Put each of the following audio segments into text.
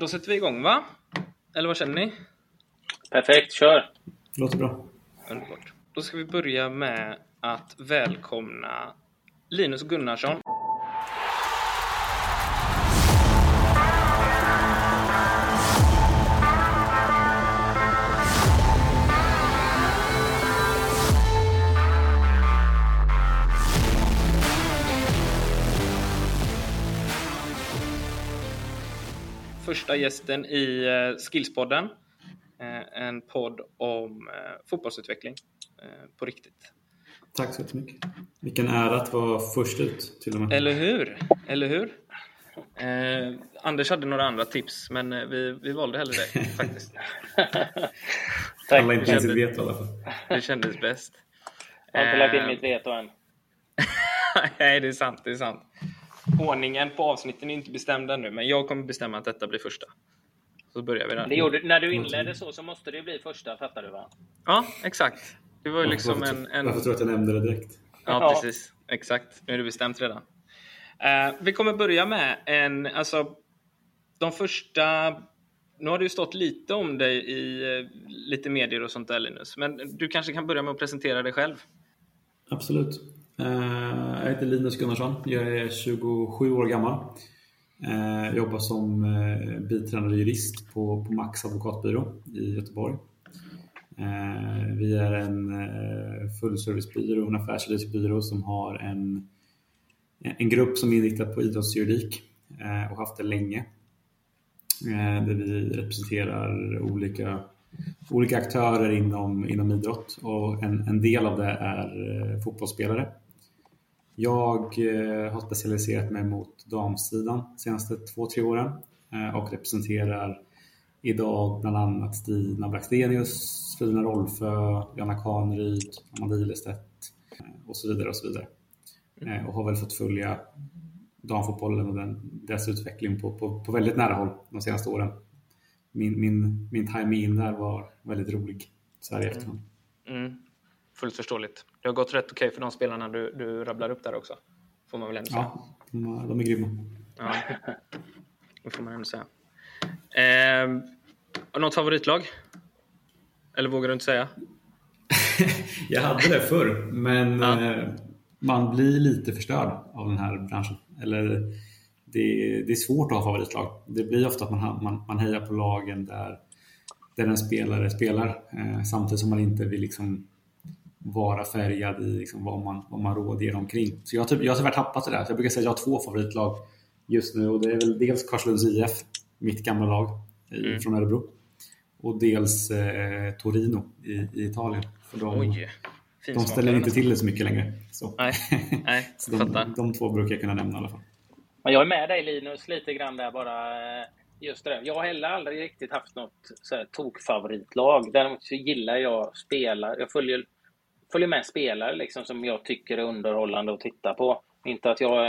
då sätter vi igång va? Eller vad känner ni? Perfekt, kör! Låter bra. Underbart. Då ska vi börja med att välkomna Linus Gunnarsson. Första gästen i eh, Skillspodden. Eh, En podd om eh, fotbollsutveckling på riktigt. Tack så jättemycket. Vilken ära att vara först ut till och med. Eller hur? Eller hur? Eh, Anders hade några andra tips, men vi, vi valde hellre det faktiskt. Tack. Alla inte ens kände- vet i alla fall. Det kändes bäst. Jag har inte lagt in mitt veto än. Nej, det är sant. Det är sant. Ordningen på avsnitten är inte bestämd ännu, men jag kommer bestämma att detta blir första. Så börjar vi där. Det gjorde, när du inledde så, så måste det bli första, fattar du va? Ja, exakt. Det var ju liksom varför, en... en... varför tror du att jag nämnde det direkt? Ja, Ja. precis. Exakt. Nu är det bestämt redan. Eh, vi kommer börja med en, alltså, de första... Nu har det ju stått lite om dig i eh, lite medier och sånt där Linus, men du kanske kan börja med att presentera dig själv? Absolut. Eh, jag heter Linus Gunnarsson. Jag är 27 år gammal. Eh, jag jobbar som eh, biträdande jurist på, på Max advokatbyrå i Göteborg. Vi är en fullservicebyrå, en affärsjuridisk som har en, en grupp som är inriktad på idrottsjuridik och haft det länge. Där vi representerar olika, olika aktörer inom, inom idrott och en, en del av det är fotbollsspelare. Jag eh, har specialiserat mig mot damsidan de senaste två, tre åren eh, och representerar idag bland annat Stina Blackstenius, Frida Rolfö, Jonna Kaneryd, Amanda Ilestedt eh, och så vidare och så vidare. Eh, Och har väl fått följa damfotbollen och den, dess utveckling på, på, på väldigt nära håll de senaste åren. Min, min, min time in där var väldigt rolig så här i efterhand. Mm. Fullt förståeligt. Det har gått rätt okej för de spelarna du, du rabblar upp där också. Får man väl ändå säga. Ja, de, är grymma. Ja. Det får man ändå säga. Eh, något favoritlag? Eller vågar du inte säga? Jag hade det förr, men Ja. eh, man blir lite förstörd av den här branschen. Eller det, det är svårt att ha favoritlag. Det blir ofta att man, man, man hejar på lagen där, där en spelare spelar eh, samtidigt som man inte vill liksom vara färgad i liksom vad, man, vad man råder omkring. Så jag typ, jag har tyvärr tappat det där. Så jag brukar säga att jag har två favoritlag just nu och det är väl dels Karlslunds IF, mitt gamla lag i, Mm. från Örebro. Och dels eh, Torino i, i Italien. För de, Oj! de ställer inte till det så mycket längre. Så. Nej, nej, så fattar. de, de två brukar jag kunna nämna i alla fall. Jag är med dig Linus lite grann där bara. eh, Just det. Jag har heller aldrig riktigt haft något så här, tokfavoritlag. Däremot så gillar jag spelare. Jag följer, följer med spelare liksom, som jag tycker är underhållande att titta på. Inte att jag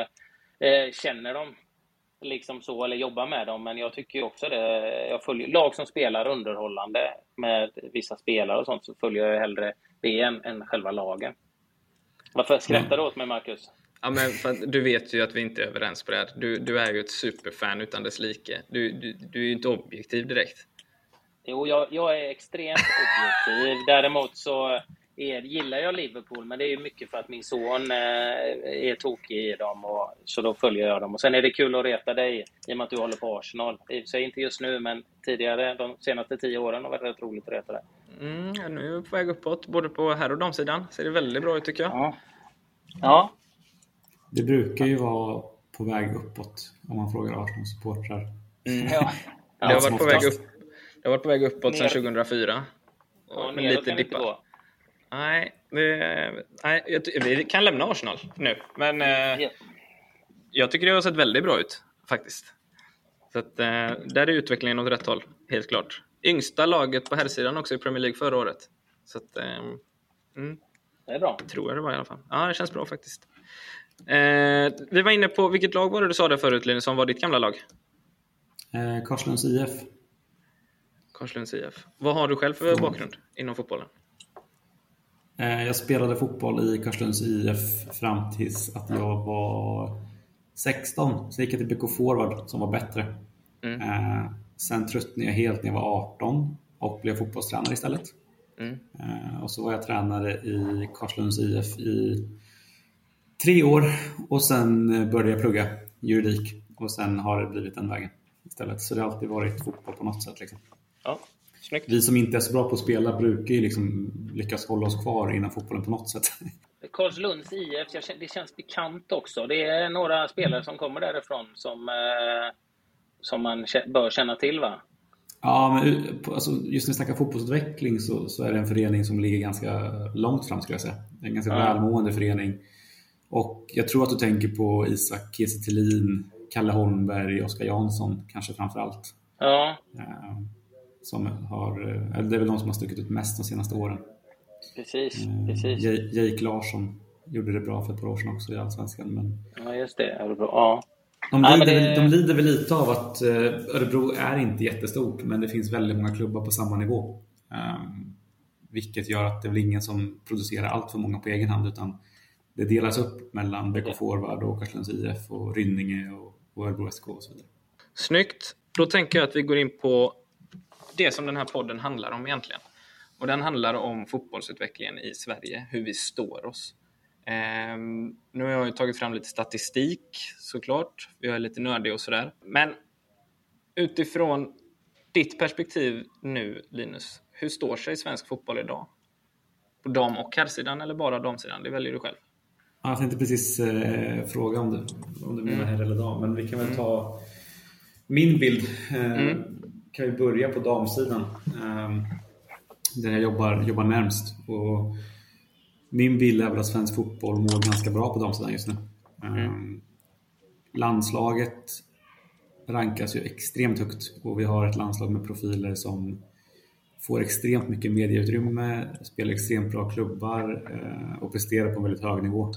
eh, känner dem liksom så eller jobbar med dem, men jag tycker ju också det. Jag följer lag som spelar underhållande med vissa spelare och sånt, så följer jag hellre det än, än själva lagen. Varför skrattar du åt mig, Marcus? Ja, men du vet ju att vi inte är överens på det här. Du, du är ju ett superfan utan dess like. Du, du, du är ju inte objektiv direkt. Jo, jag, jag är extremt objektiv. Däremot så är, gillar jag Liverpool, men det är ju mycket för att min son eh, är tokig i dem. Och, så då följer jag dem. Och sen är det kul att reta dig, i och med att du håller på Arsenal. I och för sig inte just nu, men tidigare, de senaste tio åren har varit rätt roligt att reta dig. Mm, ja, nu är vi på väg uppåt, både på herr och damsidan. Ser det väldigt bra ut tycker jag. Ja. Ja, Det brukar ju vara på väg uppåt om man frågar Arsenal-supportrar. ja. Det har, varit på väg upp, det har varit på väg uppåt sedan Ner- 2004. ja Och neråt lite kan det inte dippat. gå. Nej, det, nej vi kan lämna Arsenal nu. Men eh, Ja. jag tycker det har sett väldigt bra ut faktiskt. Så att, eh, där är utvecklingen åt rätt håll, helt klart. Yngsta laget på herrsidan också i Premier League förra året. Så att, eh, mm, Det är bra. tror jag det var i alla fall. Ja, det känns bra faktiskt. Eh, vi var inne på, vilket lag var det du sa där förut Linus, som var ditt gamla lag? Eh, Karlslunds IF. Karlslunds IF. Vad har du själv för bakgrund inom fotbollen? Eh, jag spelade fotboll i Karlslunds IF fram tills att jag var 16. Så gick jag till BK Forward som var bättre. Mm. Eh, Sen tröttnade jag helt när jag var 18 och blev fotbollstränare istället. Mm. Eh, och så var jag tränare i Karlslunds IF i tre år och sen började jag plugga juridik och sen har det blivit den vägen istället. Så det har alltid varit fotboll på något sätt. Liksom. Ja, snyggt. Vi som inte är så bra på att spela brukar ju liksom lyckas hålla oss kvar inom fotbollen på något sätt. Karlslunds IF, det känns bekant också. Det är några spelare som kommer därifrån som, eh, som man bör känna till va? Ja, men alltså, just när vi snackar fotbollsutveckling så, så, är det en förening som ligger ganska långt fram skulle jag säga. Det är en ganska ja. välmående förening. Och jag tror att du tänker på Isak Kiese Kalle Holmberg, Oskar Jansson kanske framför allt. Ja. Eh, som har, eh, det är väl de som har stuckit ut mest de senaste åren. Precis, eh, precis. Jake Larsson gjorde det bra för ett par år sedan också i Allsvenskan. Men... Ja, just det. Örebro. Ja. De lider, det... de lider väl lite av att Örebro är inte jättestort, men det finns väldigt många klubbar på samma nivå. Um, vilket gör att det är väl ingen som producerar allt för många på egen hand, utan det delas upp mellan BK Forward och Åkarslunds IF och Rynninge och och Örebro SK och så vidare. Snyggt! Då tänker jag att vi går in på det som den här podden handlar om egentligen. Och den handlar om fotbollsutvecklingen i Sverige, hur vi står oss. Um, nu har jag ju tagit fram lite statistik såklart. Jag är lite nördig och sådär. Men utifrån ditt perspektiv nu, Linus, hur står sig svensk fotboll idag? På dam och herrsidan eller bara damsidan? Det väljer du själv. Jag tänkte precis eh, fråga om du, om du menar mm. herr eller dam, men vi kan väl ta min bild. Eh, mm. Kan vi börja på damsidan eh, där jag jobbar, jobbar närmst. Och min bild är väl att svensk fotboll mår ganska bra på damsidan just nu. Mm. Ehm, landslaget rankas ju extremt högt och vi har ett landslag med profiler som får extremt mycket medieutrymme, spelar extremt bra klubbar eh, och presterar på en väldigt hög nivå.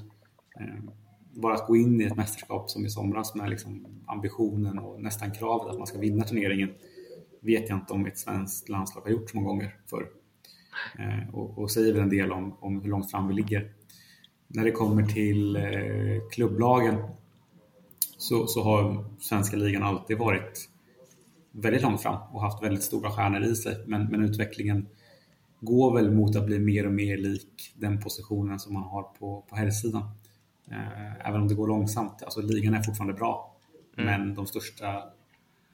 Eh, bara att gå in i ett mästerskap som i somras med liksom ambitionen och nästan kravet att man ska vinna turneringen vet jag inte om ett svenskt landslag har gjort så många gånger förr. Eh, och, och säger väl en del om, om hur långt fram vi ligger. När det kommer till eh, klubblagen så, så har svenska ligan alltid varit väldigt långt fram och haft väldigt stora stjärnor i sig. Men, men utvecklingen går väl mot att bli mer och mer lik den positionen som man har på, på herrsidan. Eh, även om det går långsamt. Alltså ligan är fortfarande bra. Mm. Men de största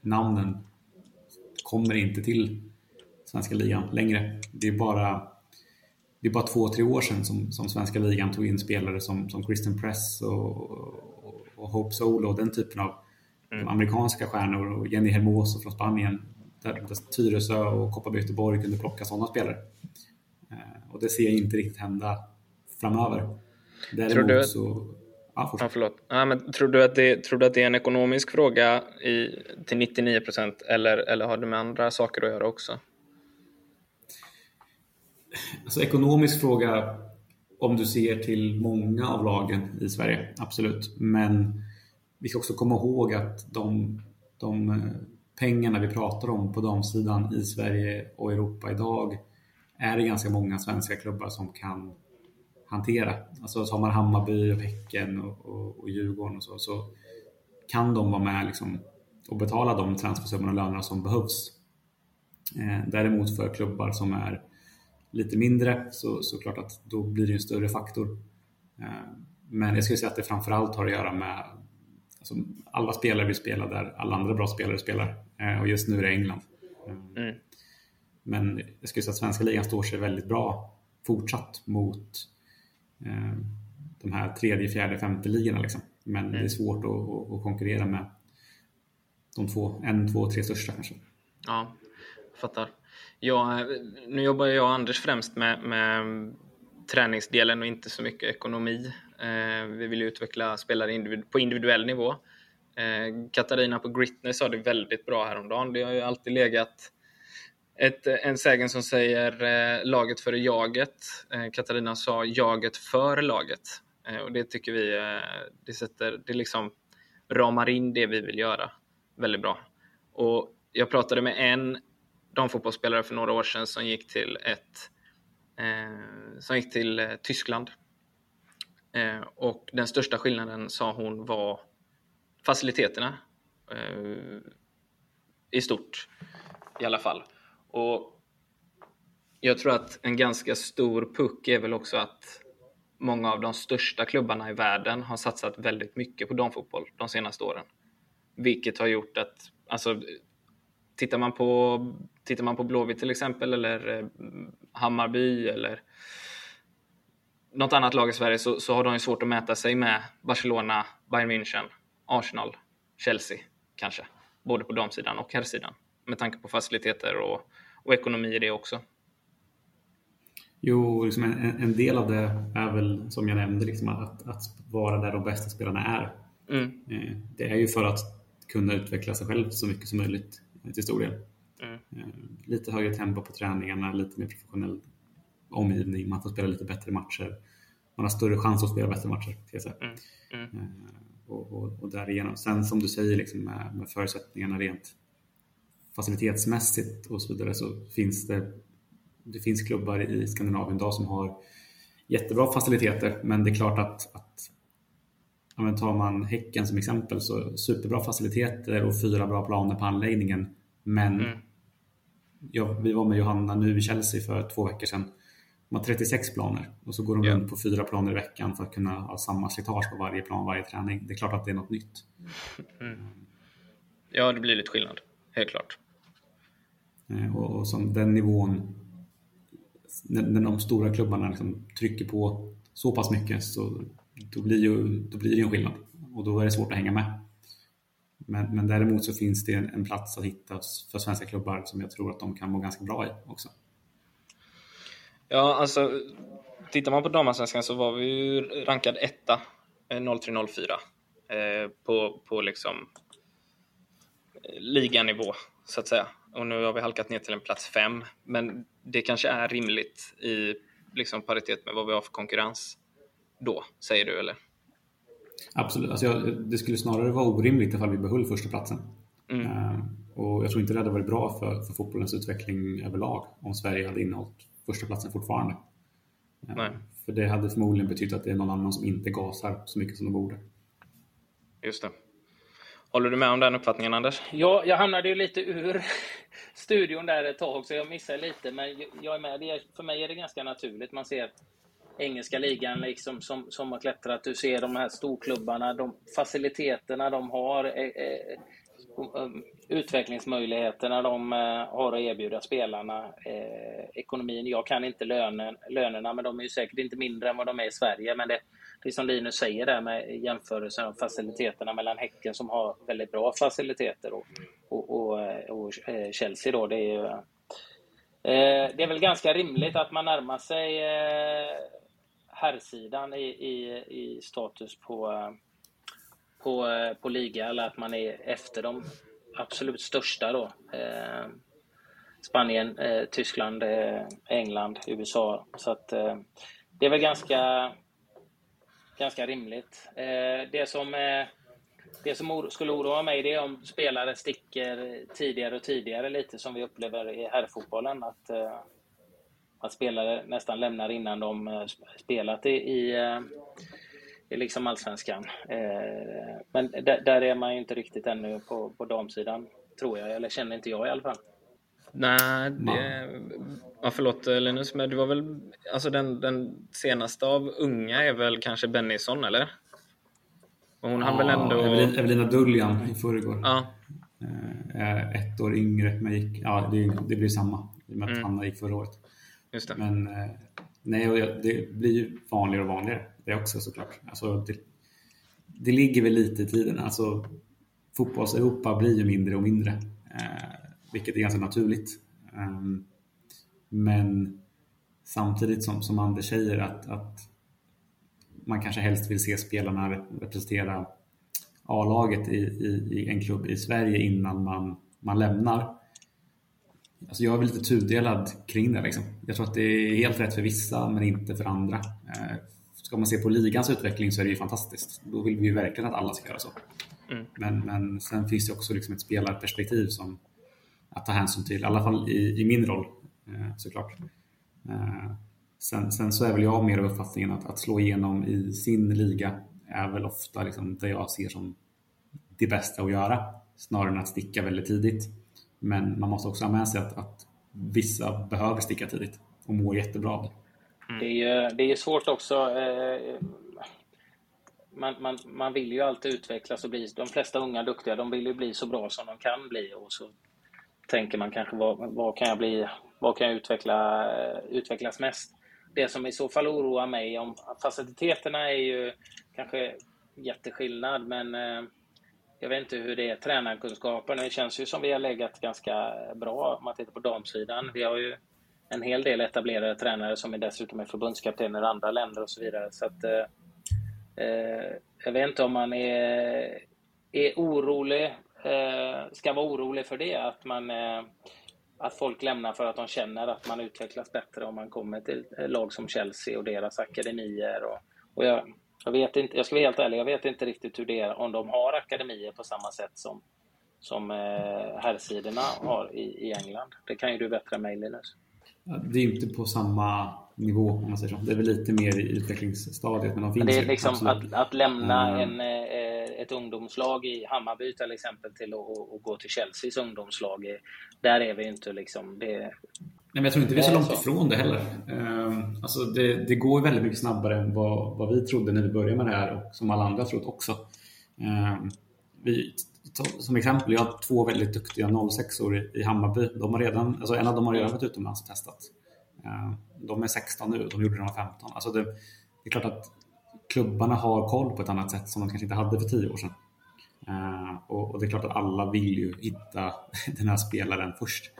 namnen kommer inte till svenska ligan längre. Det är bara, det är bara två, tre år sedan som, som svenska ligan tog in spelare som, som Christian Press och, och, och Hope Solo och den typen av mm. amerikanska stjärnor och Jenny Hermoso från Spanien. Där, där Tyresö och Kopparberg Göteborg kunde plocka sådana spelare. Eh, och det ser jag inte riktigt hända framöver. Däremot tror du att, så... Ja, ja, förlåt. Ja, men tror, du att det, tror du att det är en ekonomisk fråga i, till 99 procent eller, eller har det med andra saker att göra också? Alltså ekonomisk fråga om du ser till många av lagen i Sverige, absolut. Men vi ska också komma ihåg att de, de eh, pengarna vi pratar om på damsidan i Sverige och Europa idag är det ganska många svenska klubbar som kan hantera. Alltså tar man Hammarby och Häcken och, och, och Djurgården och så, så kan de vara med liksom, och betala de transfersummorna och lönerna som behövs. Eh, däremot för klubbar som är lite mindre så, så klart att då blir det en större faktor. Eh, men jag skulle säga att det framförallt har att göra med alltså, alla spelare vill spela där alla andra bra spelare spelar eh, och just nu är det England. Eh, mm. Men jag skulle säga att svenska ligan står sig väldigt bra fortsatt mot de här tredje, fjärde, femte ligorna. Liksom. Men mm. det är mm. svårt att, att, konkurrera med de två, en, två, tre största kanske. Ja, fattar. Ja, nu jobbar jag och Anders främst med, med träningsdelen och inte så mycket ekonomi. Eh, vi vill utveckla spelare på individuell nivå. Eh, Katarina på Gritney sa det väldigt bra häromdagen. Det har ju alltid legat ett, eh, en sägen som säger eh, laget före jaget. Eh, Katarina sa jaget för laget. Eh, och det tycker vi eh, det sätter, det liksom ramar in det vi vill göra väldigt bra. Och jag pratade med en damfotbollsspelare för några år sedan som gick till ett eh, som gick till eh, Tyskland. Eh, och den största skillnaden sa hon var faciliteterna eh, i stort i alla fall. Och jag tror att en ganska stor puck är väl också att många av de största klubbarna i världen har satsat väldigt mycket på damfotboll de senaste åren. Vilket har gjort att, alltså, tittar man på, tittar man på Blåvitt till exempel, eller eh, Hammarby, eller något annat lag i Sverige, så, så har de ju svårt att mäta sig med Barcelona, Bayern München, Arsenal, Chelsea kanske. Både på damsidan och herrsidan. Med tanke på faciliteter och, och ekonomi i det också. Jo, liksom en, en, del av det är väl som jag nämnde, liksom att, att vara där de bästa spelarna är. Mm. Eh, det är ju för att kunna utveckla sig själv så mycket som möjligt eh, till stor del. Mm. Eh, lite högre tempo på träningarna, lite mer professionell omgivning, man får spela lite bättre matcher. Man har större chans att spela bättre matcher. Mm. Mm. Och, och, och därigenom. Sen som du säger, liksom med, med förutsättningarna rent facilitetsmässigt och så vidare så finns det det finns klubbar i Skandinavien idag som har jättebra faciliteter, men det är klart att, att men tar man Häcken som exempel så superbra faciliteter och fyra bra planer på anläggningen. Men mm. ja, vi var med Johanna nu i Chelsea för två veckor sedan. De har 36 planer och så går de yeah. runt på fyra planer i veckan för att kunna ha samma slitage på varje plan, varje träning. Det är klart att det är något nytt. Mm. Ja, det blir lite skillnad, helt klart. Eh, och, och som den nivån när, de stora klubbarna liksom trycker på så pass mycket så då blir, ju, då blir det en skillnad och då är det svårt att hänga med. Men, men däremot så finns det en, en, plats att hitta för svenska klubbar som jag tror att de kan må ganska bra i också. Ja, alltså tittar man på damallsvenskan så var vi ju rankad etta 0304 eh, eh, på, på liksom liganivå så att säga. Och nu har vi halkat ner till en plats fem. Men det kanske är rimligt i liksom paritet med vad vi har för konkurrens då, säger du eller? Absolut, alltså jag, det skulle snarare vara orimligt ifall vi behöll första platsen. Mm. Uh, och jag tror inte det hade varit bra för, för fotbollens utveckling överlag om Sverige hade innehållit första platsen fortfarande. Uh, Nej. För det hade förmodligen betytt att det är någon annan som inte gasar så mycket som de borde. Just det. Håller du med om den uppfattningen, Anders? Ja, jag hamnade ju lite ur studion där ett tag, så jag missade lite. Men jag är med. Är, för mig är det ganska naturligt. Man ser engelska ligan liksom som, som har klättrat. Du ser de här storklubbarna, de faciliteterna de har. Eh, eh um, utvecklingsmöjligheterna de eh, har att erbjuda spelarna. Eh, ekonomin, jag kan inte lönen, lönerna, men de är ju säkert inte mindre än vad de är i Sverige. Men det, det som Linus säger där med jämförelsen av faciliteterna mellan Häcken som har väldigt bra faciliteter och, och, och, eh, och eh, Chelsea då. Det är, ju, eh, det är väl ganska rimligt att man närmar sig eh, herrsidan i, i, i status på, eh, på, på liga eller att man är efter de absolut största då. Spanien, Tyskland, England, USA. Så att det är väl ganska ganska rimligt. Eh, det som, eh, det som skulle oroa mig det är om spelare sticker tidigare och tidigare lite som vi upplever i herrfotbollen. Att, eh, att spelare nästan lämnar innan de eh, spelat i, i, eh, i liksom allsvenskan. Eh, men där är man ju inte riktigt ännu på, på damsidan, tror jag. Eller känner inte jag i alla fall. Nej, det... Ja, förlåt Linus, men det var väl... Alltså den, den senaste av unga är väl kanske Bennison, eller? Och hon ja, väl ändå... Evelina Duljan i förrgår. Ja. Eh, ett år yngre, men gick... Ja, det, det blir samma. I och med att mm. Hanna gick förra året. Just det. Men eh, nej, det blir ju vanligare och vanligare det också såklart. Alltså, det, det ligger väl lite i tiden. Alltså, fotbolls-Europa blir ju mindre och mindre. Eh, vilket är ganska naturligt. Ehm, men samtidigt som, som Anders säger att, att man kanske helst vill se spelarna representera A-laget i, i, i, en klubb i Sverige innan man, man lämnar. Alltså jag är väl lite tudelad kring det. Liksom. Jag tror att det är helt rätt för vissa men inte för andra. Ehm, ska man se på ligans utveckling så är det ju fantastiskt. Då vill vi ju verkligen att alla ska göra så. Mm. Men, men sen finns det också liksom ett spelarperspektiv som, att ta hänsyn till, i alla fall i, i min roll eh, såklart. Eh, sen, sen, så är väl jag mer av uppfattningen att, att slå igenom i sin liga är väl ofta liksom det jag ser som det bästa att göra snarare än att sticka väldigt tidigt. Men man måste också ha med sig att, att vissa behöver sticka tidigt och mår jättebra av det. Mm. Det är ju det är svårt också. Eh, man, man, man vill ju alltid utvecklas och bli, de flesta unga duktiga, de vill ju bli så bra som de kan bli och så tänker man kanske vad, vad kan jag bli, vad kan jag utveckla, eh, utvecklas mest? Det som i så fall oroar mig om faciliteterna är ju kanske jätteskillnad men eh, jag vet inte hur det är tränarkunskapen. Det känns ju som vi har legat ganska bra om man tittar på damsidan. Vi har ju en hel del etablerade tränare som är dessutom är förbundskaptener i andra länder och så vidare. Så att, eh, eh jag vet inte om man är, är orolig, Eh, ska vara orolig för det, att, man, eh, att folk lämnar för att de känner att man utvecklas bättre om man kommer till lag som Chelsea och deras akademier. Och, och jag, jag, vet inte, jag ska vara helt ärlig, jag vet inte riktigt hur det är om de har akademier på samma sätt som, som eh, herrsidorna har i, i England. Det kan ju du bättre än mig Linus. Det är inte på samma nivå om man säger så. Det är väl lite mer i utvecklingsstadiet. Men de finns det är ju, liksom att, att, lämna en, eh, ett ungdomslag i Hammarby till exempel till att gå till Chelseas ungdomslag. Där är vi inte liksom. Det, Nej, men jag tror inte vi är så långt ifrån det heller. Ehm, alltså det, det går väldigt mycket snabbare än vad, vad vi trodde när vi började med det här och som alla andra trott också. Ehm, vi, som exempel, jag har två väldigt duktiga 06-or i Hammarby. De har redan, alltså en av dem har redan varit utomlands och testat. De är 16 nu, de gjorde det när de var 15. Alltså det, det, är klart att klubbarna har koll på ett annat sätt som de kanske inte hade för 10 år sedan. Eh, och, och det är klart att alla vill ju hitta den här spelaren först.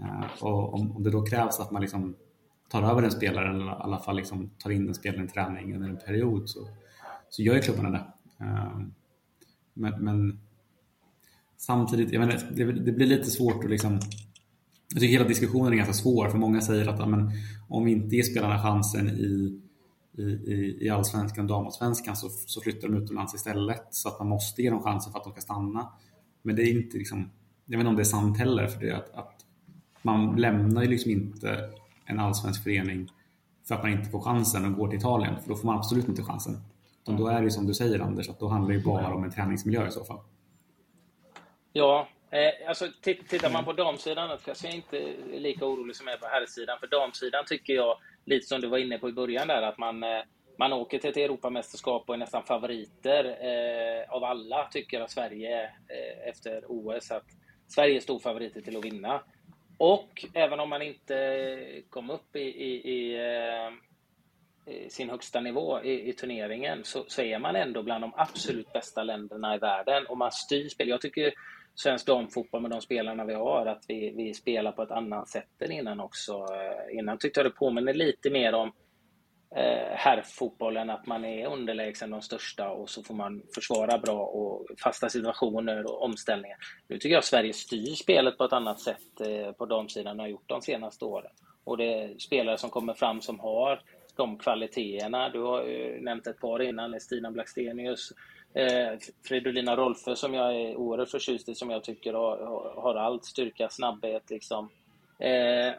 Eh, och om, om det då krävs att man liksom tar över den spelaren eller i alla fall liksom tar in den spelaren i träning under en period så, så gör ju klubbarna det. Eh, men, men samtidigt, jag menar, det, det, blir lite svårt att liksom jag tycker hela diskussionen är ganska svår för många säger att amen, om vi inte ger spelarna chansen i, i, i allsvenskan och damallsvenskan så, så flyttar de utomlands istället så att man måste ge dem chansen för att de ska stanna. Men det är inte liksom, jag vet inte om det är sant heller för det att, att man lämnar ju liksom inte en allsvensk förening för att man inte får chansen och går till Italien för då får man absolut inte chansen. Utan då är det ju som du säger Anders, att då handlar det bara om en träningsmiljö i så fall. Ja, eh, alltså tittar man på damsidan, är jag inte lika orolig som jag är på herrsidan. För damsidan tycker jag, lite som du var inne på i början där, att man, eh, man åker till ett Europamästerskap och är nästan favoriter eh, av alla, tycker att Sverige eh, efter OS. Att Sverige är storfavoriter till att vinna. Och även om man inte kom upp i, i, i eh, sin högsta nivå i, i turneringen så, så, är man ändå bland de absolut bästa länderna i världen och man styr spel. Jag tycker svensk damfotboll med de spelarna vi har, att vi, vi spelar på ett annat sätt än innan också. Eh, innan tyckte jag det påminner lite mer om eh, herrfotbollen, att man är underlägsen de största och så får man försvara bra och fasta situationer och omställningar. Nu tycker jag Sverige styr spelet på ett annat sätt eh, på damsidan än har gjort de senaste åren. Och det är spelare som kommer fram som har de kvaliteterna. Du har ju nämnt ett par innan, Stina Blackstenius, Eh, Fridolina Rolfö som jag är oerhört förtjust i, som jag tycker har, har allt. Styrka, snabbhet liksom. Eh,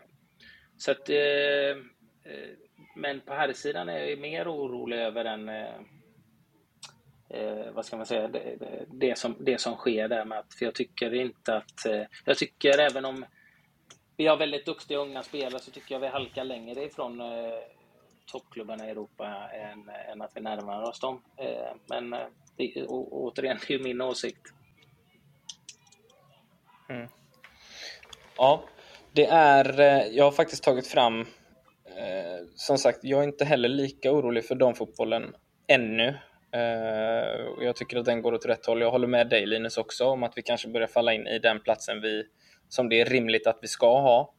så att, eh, eh, men på här sidan är jag mer orolig över än eh, eh, vad ska man säga, det, det, som, det som sker där med att, för jag tycker inte att, eh, jag tycker även om vi har väldigt duktiga unga spelare så tycker jag vi halkar längre ifrån toppklubbarna i Europa än, än att vi närmar oss dem. men det, och, återigen, det är ju min åsikt. Mm. Ja, det är, eh, jag har faktiskt tagit fram, eh, som sagt, jag är inte heller lika orolig för damfotbollen ännu. Eh, jag tycker att den går åt rätt håll. Jag håller med dig Linus också om att vi kanske börjar falla in i den platsen vi, som det är rimligt att vi ska ha.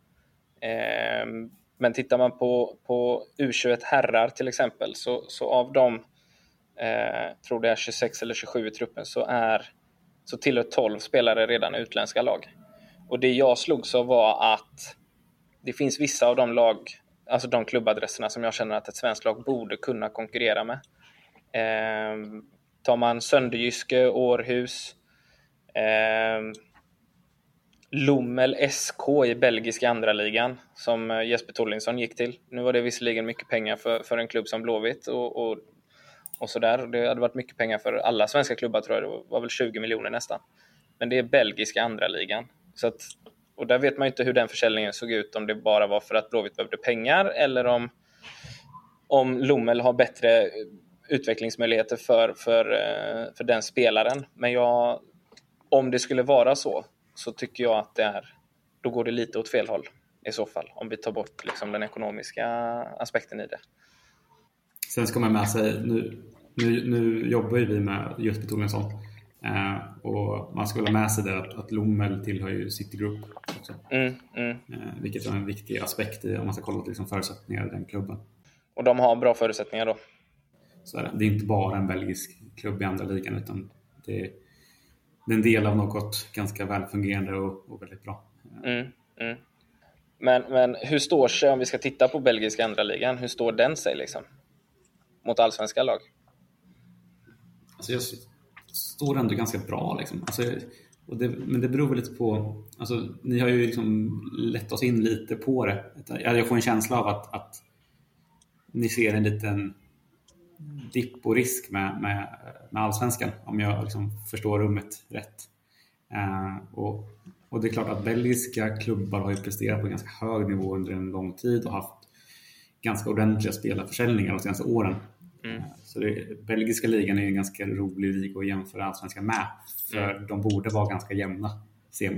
Eh, men tittar man på, på U21 herrar till exempel, så, så av de eh, tror det är 26 eller 27 i truppen, så, är, så tillhör 12 spelare redan utländska lag. Och det jag slogs av var att det finns vissa av de lag, alltså de klubbadresserna som jag känner att ett svenskt lag borde kunna konkurrera med. Eh, tar man Sönderjyske, Århus, eh, Lommel SK i belgiska andra ligan som eh, Jesper Tollinsson gick till. Nu var det visserligen mycket pengar för, för en klubb som Blåvitt och, och och sådär. Det hade varit mycket pengar för alla svenska klubbar tror jag. Det var väl 20 miljoner nästan. Men det är belgiska andra ligan. Så att Och där vet man inte hur den försäljningen såg ut, om det bara var för att Blåvitt behövde pengar eller om, om Lommel har bättre utvecklingsmöjligheter för, för, eh, för den spelaren. Men jag, om det skulle vara så, så tycker jag att det är, då går det lite åt fel håll i så fall, om vi tar bort liksom den ekonomiska aspekten i det. Sen ska man med sig, nu, nu, nu jobbar ju vi med just Tornensson eh, och man ska väl ha med sig det att, att Lommel tillhör ju City Group också. Mm, mm. Eh, vilket är en viktig aspekt i, om man ska kolla på liksom förutsättningar i den klubben. Och de har bra förutsättningar då? Så är det. det är inte bara en belgisk klubb i andra ligan utan det är, det är en del av något ganska välfungerande och, och väldigt bra. Mm, mm. Men, men hur står sig, om vi ska titta på belgiska andra ligan, hur står den sig liksom? Mot allsvenska lag? Alltså jag står ändå ganska bra liksom. Alltså, och det, men det beror väl lite på, alltså, ni har ju liksom lett oss in lite på det. Jag får en känsla av att, att ni ser en liten dipp och risk med, med, med allsvenskan om jag liksom förstår rummet rätt. Uh, och, och, det är klart att belgiska klubbar har ju presterat på ganska hög nivå under en lång tid och haft ganska ordentliga spelarförsäljningar de senaste åren. Mm. Så det, belgiska ligan är en ganska rolig liga att jämföra allsvenskan med. För mm. de borde vara ganska jämna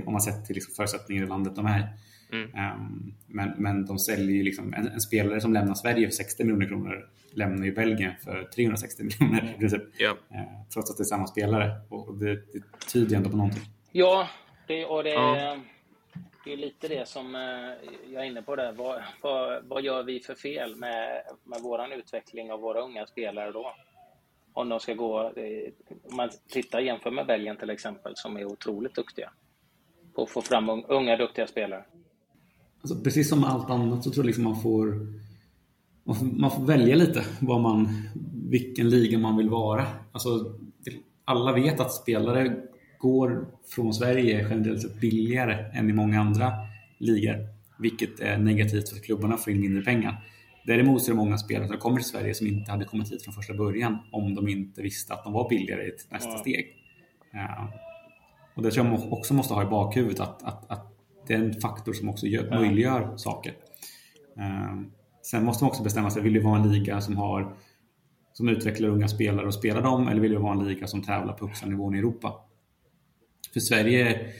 om man sett till liksom förutsättningar i landet de är. Mm. Um, men, men de säljer ju liksom, en, en, spelare som lämnar Sverige för 60 miljoner kronor lämnar ju Belgien för 360 miljoner i. Ja. Uh, trots att det är samma spelare. Och det, det tyder ju ändå på någonting. Ja, det, och det, ja det är lite det som eh, jag är inne på där. Vad, vad, vad gör vi för fel med, med vår utveckling av våra unga spelare då? Om de ska gå, eh, om man tittar jämför med Belgien till exempel, som är otroligt duktiga på att få fram unga duktiga spelare. Alltså, precis som allt annat så tror jag liksom man får man får, man får välja lite vad man, vilken liga man vill vara. Alltså, alla vet att spelare går från Sverige generellt sett billigare än i många andra ligor. Vilket är negativt för att klubbarna får in mindre pengar. Däremot så är det många spelare som kommer till Sverige som inte hade kommit hit från första början om de inte visste att de var billigare i nästa ja. steg. Och det tror jag också måste ha i bakhuvudet att, att, att det är en faktor som också gör, möjliggör saker. Um, sen måste man också bestämma sig, vill du vara en liga som har som utvecklar unga spelare och spelar dem eller vill du vara en liga som tävlar på högsta nivån i Europa? För Sverige,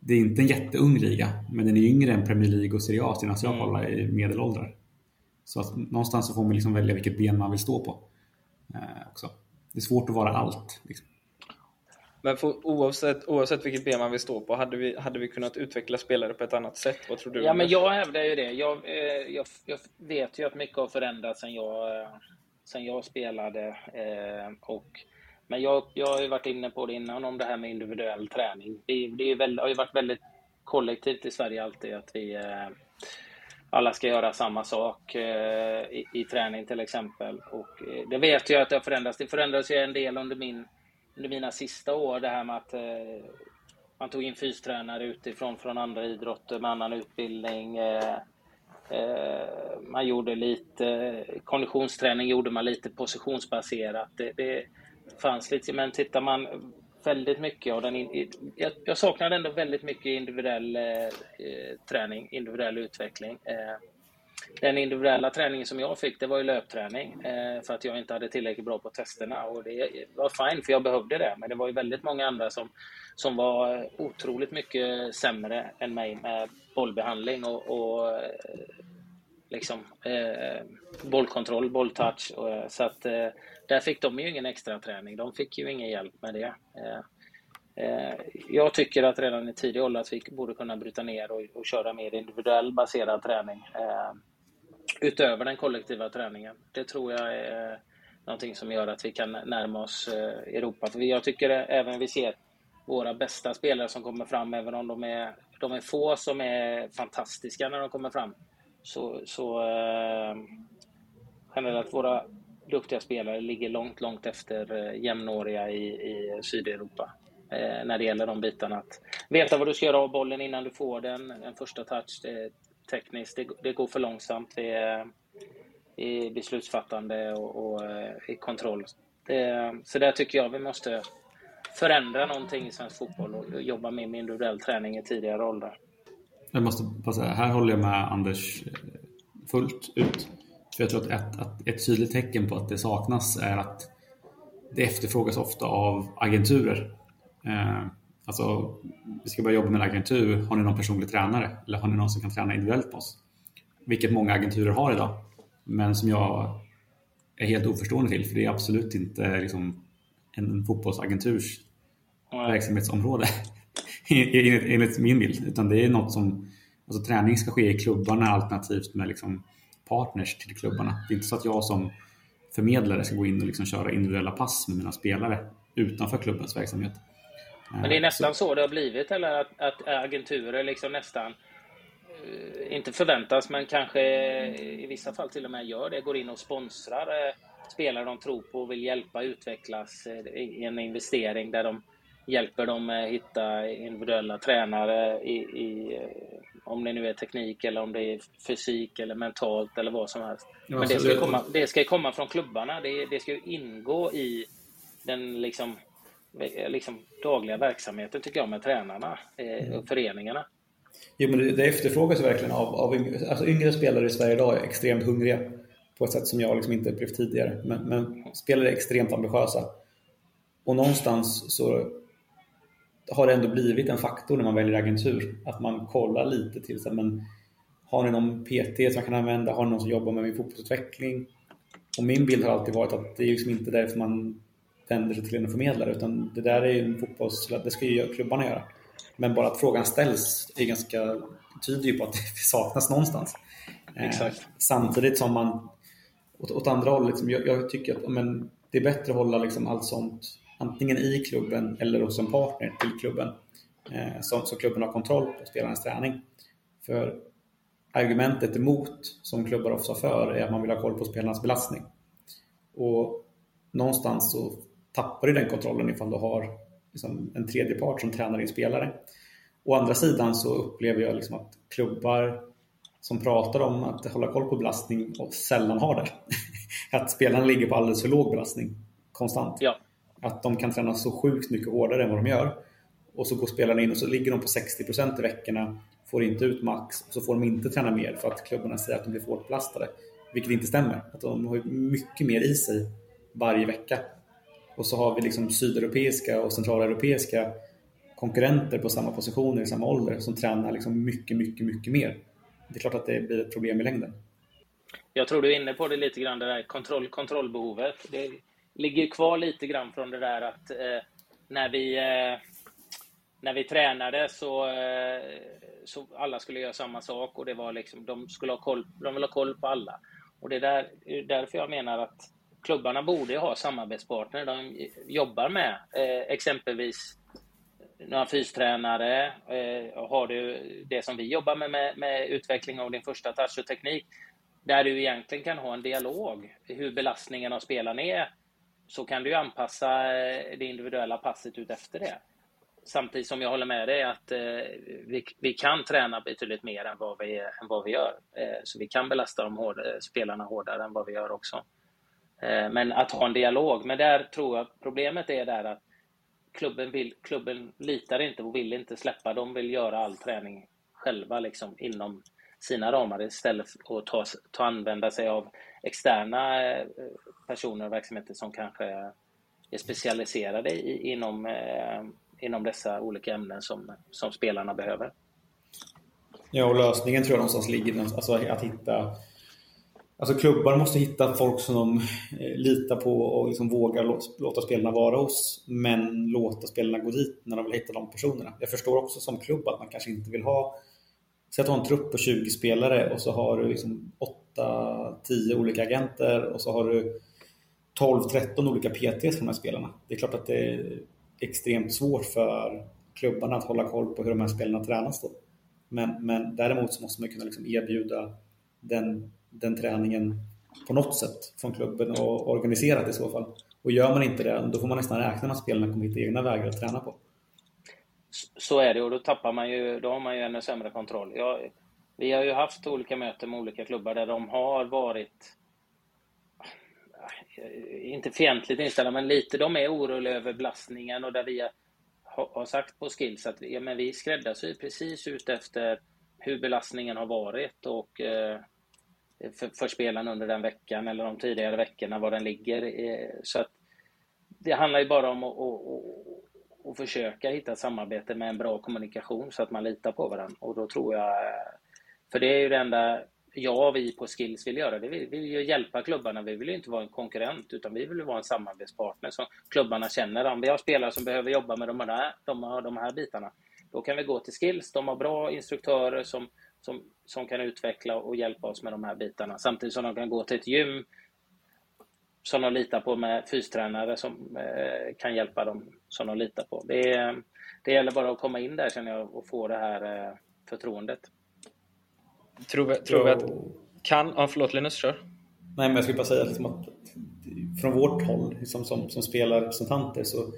det är inte en jätteung liga, men den är yngre än Premier League och Serie A senast jag kollade i medelåldrar. Så att någonstans så får man liksom välja vilket ben man vill stå på. Eh, också. Det är svårt att vara allt. Liksom. Men för, oavsett, oavsett vilket ben man vill stå på, hade vi, hade vi kunnat utveckla spelare på ett annat sätt? Vad tror du? Ja, men jag hävdar ju det. Jag, eh, jag, jag, vet ju att mycket har förändrats sen jag, sen jag spelade. Eh, och, men jag, jag har ju varit inne på det innan, om det här med individuell träning. Det, det är väl, har ju varit väldigt kollektivt i Sverige alltid, att vi eh, alla ska göra samma sak eh, i, i träning till exempel. Och eh, det vet jag att det har förändrats. Det förändrades ju en del under min under mina sista år, det här med att eh, man tog in fystränare utifrån från andra idrotter med annan utbildning. Eh, eh man gjorde lite konditionsträning, gjorde man lite positionsbaserat. Det, det fanns lite, men tittar man väldigt mycket av den... Jag, jag saknade ändå väldigt mycket individuell eh, eh, träning, individuell utveckling. Eh, den individuella träningen som jag fick, det var ju löpträning. Eh, för att jag inte hade tillräckligt bra på testerna. Och det var fine, för jag behövde det. Men det var ju väldigt många andra som, som var otroligt mycket sämre än mig med bollbehandling och, och eh, liksom, eh, bollkontroll, bolltouch. Och, eh, så att eh, där fick de ju ingen extra träning. De fick ju ingen hjälp med det. Eh, eh, jag tycker att redan i tidig ålder att vi borde kunna bryta ner och, och köra mer individuell baserad träning. Eh, utöver den kollektiva träningen. Det tror jag är någonting som gör att vi kan närma oss eh, Europa. För jag tycker även vi ser våra bästa spelare som kommer fram, även om de är, de är få som är fantastiska när de kommer fram, så, så eh, generellt våra duktiga spelare ligger långt, långt efter eh, jämnåriga i, i Sydeuropa. Eh, när det gäller de bitarna. Att veta vad du ska göra av bollen innan du får den, en första touch, det, tekniskt. Det, det går för långsamt i, eh, i beslutsfattande och, och eh, i kontroll. Det, så där tycker jag vi måste förändra någonting i svensk fotboll och jobba mer med individuell träning i tidigare åldrar. Jag måste bara säga, här håller jag med Anders fullt ut. För jag tror att ett, att ett tydligt tecken på att det saknas är att det efterfrågas ofta av agenturer. Eh, alltså, vi ska börja jobba med en agentur. Har ni någon personlig tränare? Eller har ni någon som kan träna individuellt på oss? Vilket många agenturer har idag. Men som jag är helt oförstående till, för det är absolut inte liksom, en fotbollsagenturs verksamhetsområde enligt min bild. Utan det är något som, alltså träning ska ske i klubbarna alternativt med liksom partners till klubbarna. Det är inte så att jag som förmedlare ska gå in och liksom köra individuella pass med mina spelare utanför klubbens verksamhet. Men det är nästan så det har blivit, eller att, att agenturer liksom nästan eh, inte förväntas, men kanske i vissa fall till och med gör det, går in och sponsrar eh, spelare de tror på och vill hjälpa utvecklas eh, i en investering där de hjälper dem att hitta individuella tränare i, i, om det nu är teknik eller om det är fysik eller mentalt eller vad som helst. Ja, Men det ska, komma, det ska komma från klubbarna. Det, det ska ingå i den liksom, liksom dagliga verksamheten tycker jag med tränarna eh, och mm. föreningarna. Jo, men det, det efterfrågas verkligen av, av alltså yngre spelare i Sverige idag är extremt hungriga på ett sätt som jag liksom inte upplevt tidigare. Men, men spelare är extremt ambitiösa. Och någonstans så har det ändå blivit en faktor när man väljer agentur. Att man kollar lite till så men har ni någon PT som jag kan använda? Har ni någon som jobbar med min fotbollsutveckling? Och min bild har alltid varit att det är liksom inte därför man vänder sig till en förmedlare utan det där är ju en fotbolls... Det ska ju klubbarna göra. Men bara att frågan ställs är ganska, tyder ju på att det saknas någonstans. Eh, Exakt. Eh, samtidigt som man åt, åt andra hållet, liksom, jag, jag, tycker att men, det är bättre att hålla liksom allt sånt antingen i klubben eller hos en partner till klubben. Eh, så, så klubben har kontroll på spelarens träning. För argumentet emot, som klubbar ofta för, är att man vill ha koll på spelarnas belastning. Och någonstans så tappar du den kontrollen ifall du har liksom en tredje part som tränar din spelare. Å andra sidan så upplever jag liksom att klubbar som pratar om att hålla koll på belastning och sällan har det. att spelarna ligger på alldeles för låg belastning konstant. Ja. Att de kan träna så sjukt mycket hårdare än vad de gör. Och så går spelarna in och så ligger de på 60% i veckorna, får inte ut max och så får de inte träna mer för att klubbarna säger att de blir för hårt belastade. Vilket inte stämmer. Att de har mycket mer i sig varje vecka. Och så har vi liksom sydeuropeiska och centraleuropeiska konkurrenter på samma positioner i samma ålder som tränar liksom mycket, mycket, mycket mer. Det är klart att det blir ett problem i längden. Jag tror du är inne på det lite grann, det där kontroll, kontrollbehovet. Det ligger kvar lite grann från det där att eh, när vi eh, när vi tränade så, eh, så alla skulle göra samma sak och det var liksom, de skulle ha koll, de ville ha koll på alla. Och det är där, därför jag menar att klubbarna borde ha samarbetspartner de jobbar med. Eh, exempelvis några fystränare. Eh, har du det som vi jobbar med, med, med utveckling av din första touch och teknik, där du egentligen kan ha en dialog hur belastningen av spelaren är så kan du anpassa eh, det individuella passet ut efter det. Samtidigt som jag håller med dig att eh, vi, vi kan träna betydligt mer än vad vi, än vad vi gör. Eh, så vi kan belasta de hårda, eh, spelarna hårdare än vad vi gör också. Eh, men att ha en dialog. Men där tror jag problemet är där att klubben, vill, klubben litar inte och vill inte släppa. De vill göra all träning själva liksom, inom sina ramar istället för att ta, ta använda sig av externa eh, personer och verksamheter som kanske är specialiserade i, inom, eh, inom dessa olika ämnen som, som spelarna behöver. Ja, och lösningen tror jag någonstans ligger alltså att hitta Alltså klubbar måste hitta folk som de eh, litar på och liksom vågar låta spelarna vara hos. Men låta spelarna gå dit när de vill hitta de personerna. Jag förstår också som klubb att man kanske inte vill ha Säg att du har en trupp på 20 spelare och så har du liksom 8-10 olika agenter och så har du 12-13 olika PTs för de här spelarna. Det är klart att det är extremt svårt för klubbarna att hålla koll på hur de här spelarna tränas då. Men, men däremot så måste man kunna liksom erbjuda den, den träningen på något sätt från klubben och organiserat i så fall. Och gör man inte det, då får man nästan räkna med att spelarna kommer hitta egna vägar att träna på. Så är det och då tappar man ju, då har man ju ännu sämre kontroll. Jag, vi har ju haft olika möten med olika klubbar där de har varit eh, inte fientligt inställda, men lite, de är oroliga över belastningen och där vi har, sagt på Skills att ja, men vi skräddarsyr precis ut efter hur belastningen har varit och eh, för, för spelarna under den veckan eller de tidigare veckorna, var den ligger. Eh, så att det handlar ju bara om att, att, att och försöka hitta ett samarbete med en bra kommunikation så att man litar på varandra. Och då tror jag, eh, för det är ju det enda jag och vi på Skills vill göra. Det vi vill ju hjälpa klubbarna. Vi vill ju inte vara en konkurrent utan vi vill vara en samarbetspartner som klubbarna känner. Om vi har spelare som behöver jobba med de här, de, de här bitarna, då kan vi gå till Skills. De har bra instruktörer som, som, som kan utveckla och hjälpa oss med de här bitarna. Samtidigt som de kan gå till ett gym som de litar på med fystränare som eh, kan hjälpa dem som de litar på. Det, det gäller bara att komma in där känner jag och få det här eh, förtroendet. Tror vi, tror vi att kan... Ja, förlåt Linus, kör. Nej, men jag skulle bara säga liksom att från vårt håll liksom som, som spelarrepresentanter så,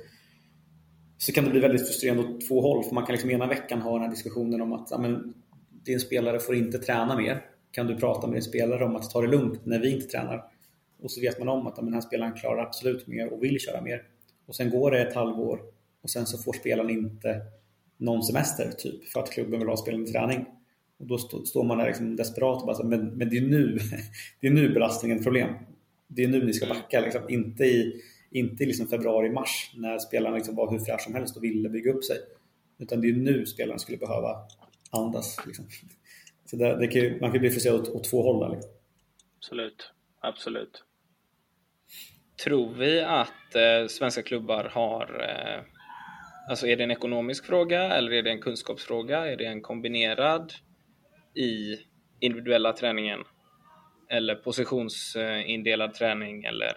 så kan det bli väldigt frustrerande åt två håll. För man kan liksom ena veckan ha den här diskussionen om att ja, men, din spelare får inte träna mer. Kan du prata med din spelare om att ta det lugnt när vi inte tränar? Och så vet man om att den här spelaren klarar absolut mer och vill köra mer. Och sen går det ett halvår och sen så får spelaren inte någon semester typ för att klubben vill ha spelaren i träning. Och då stå, står man där liksom desperat och bara så, men, men det är nu det är nu belastningen är problem. Det är nu ni ska backa, liksom. inte i, inte i liksom februari-mars när spelarna liksom var hur fräscha som helst och ville bygga upp sig. Utan det är nu spelarna skulle behöva andas. Liksom. Så det kan, man kan bli frustrerad åt, åt två håll. Liksom. Absolut, absolut. Tror vi att eh, svenska klubbar har eh, Alltså är det en ekonomisk fråga eller är det en kunskapsfråga? Är det en kombinerad i individuella träningen eller positionsindelad träning eller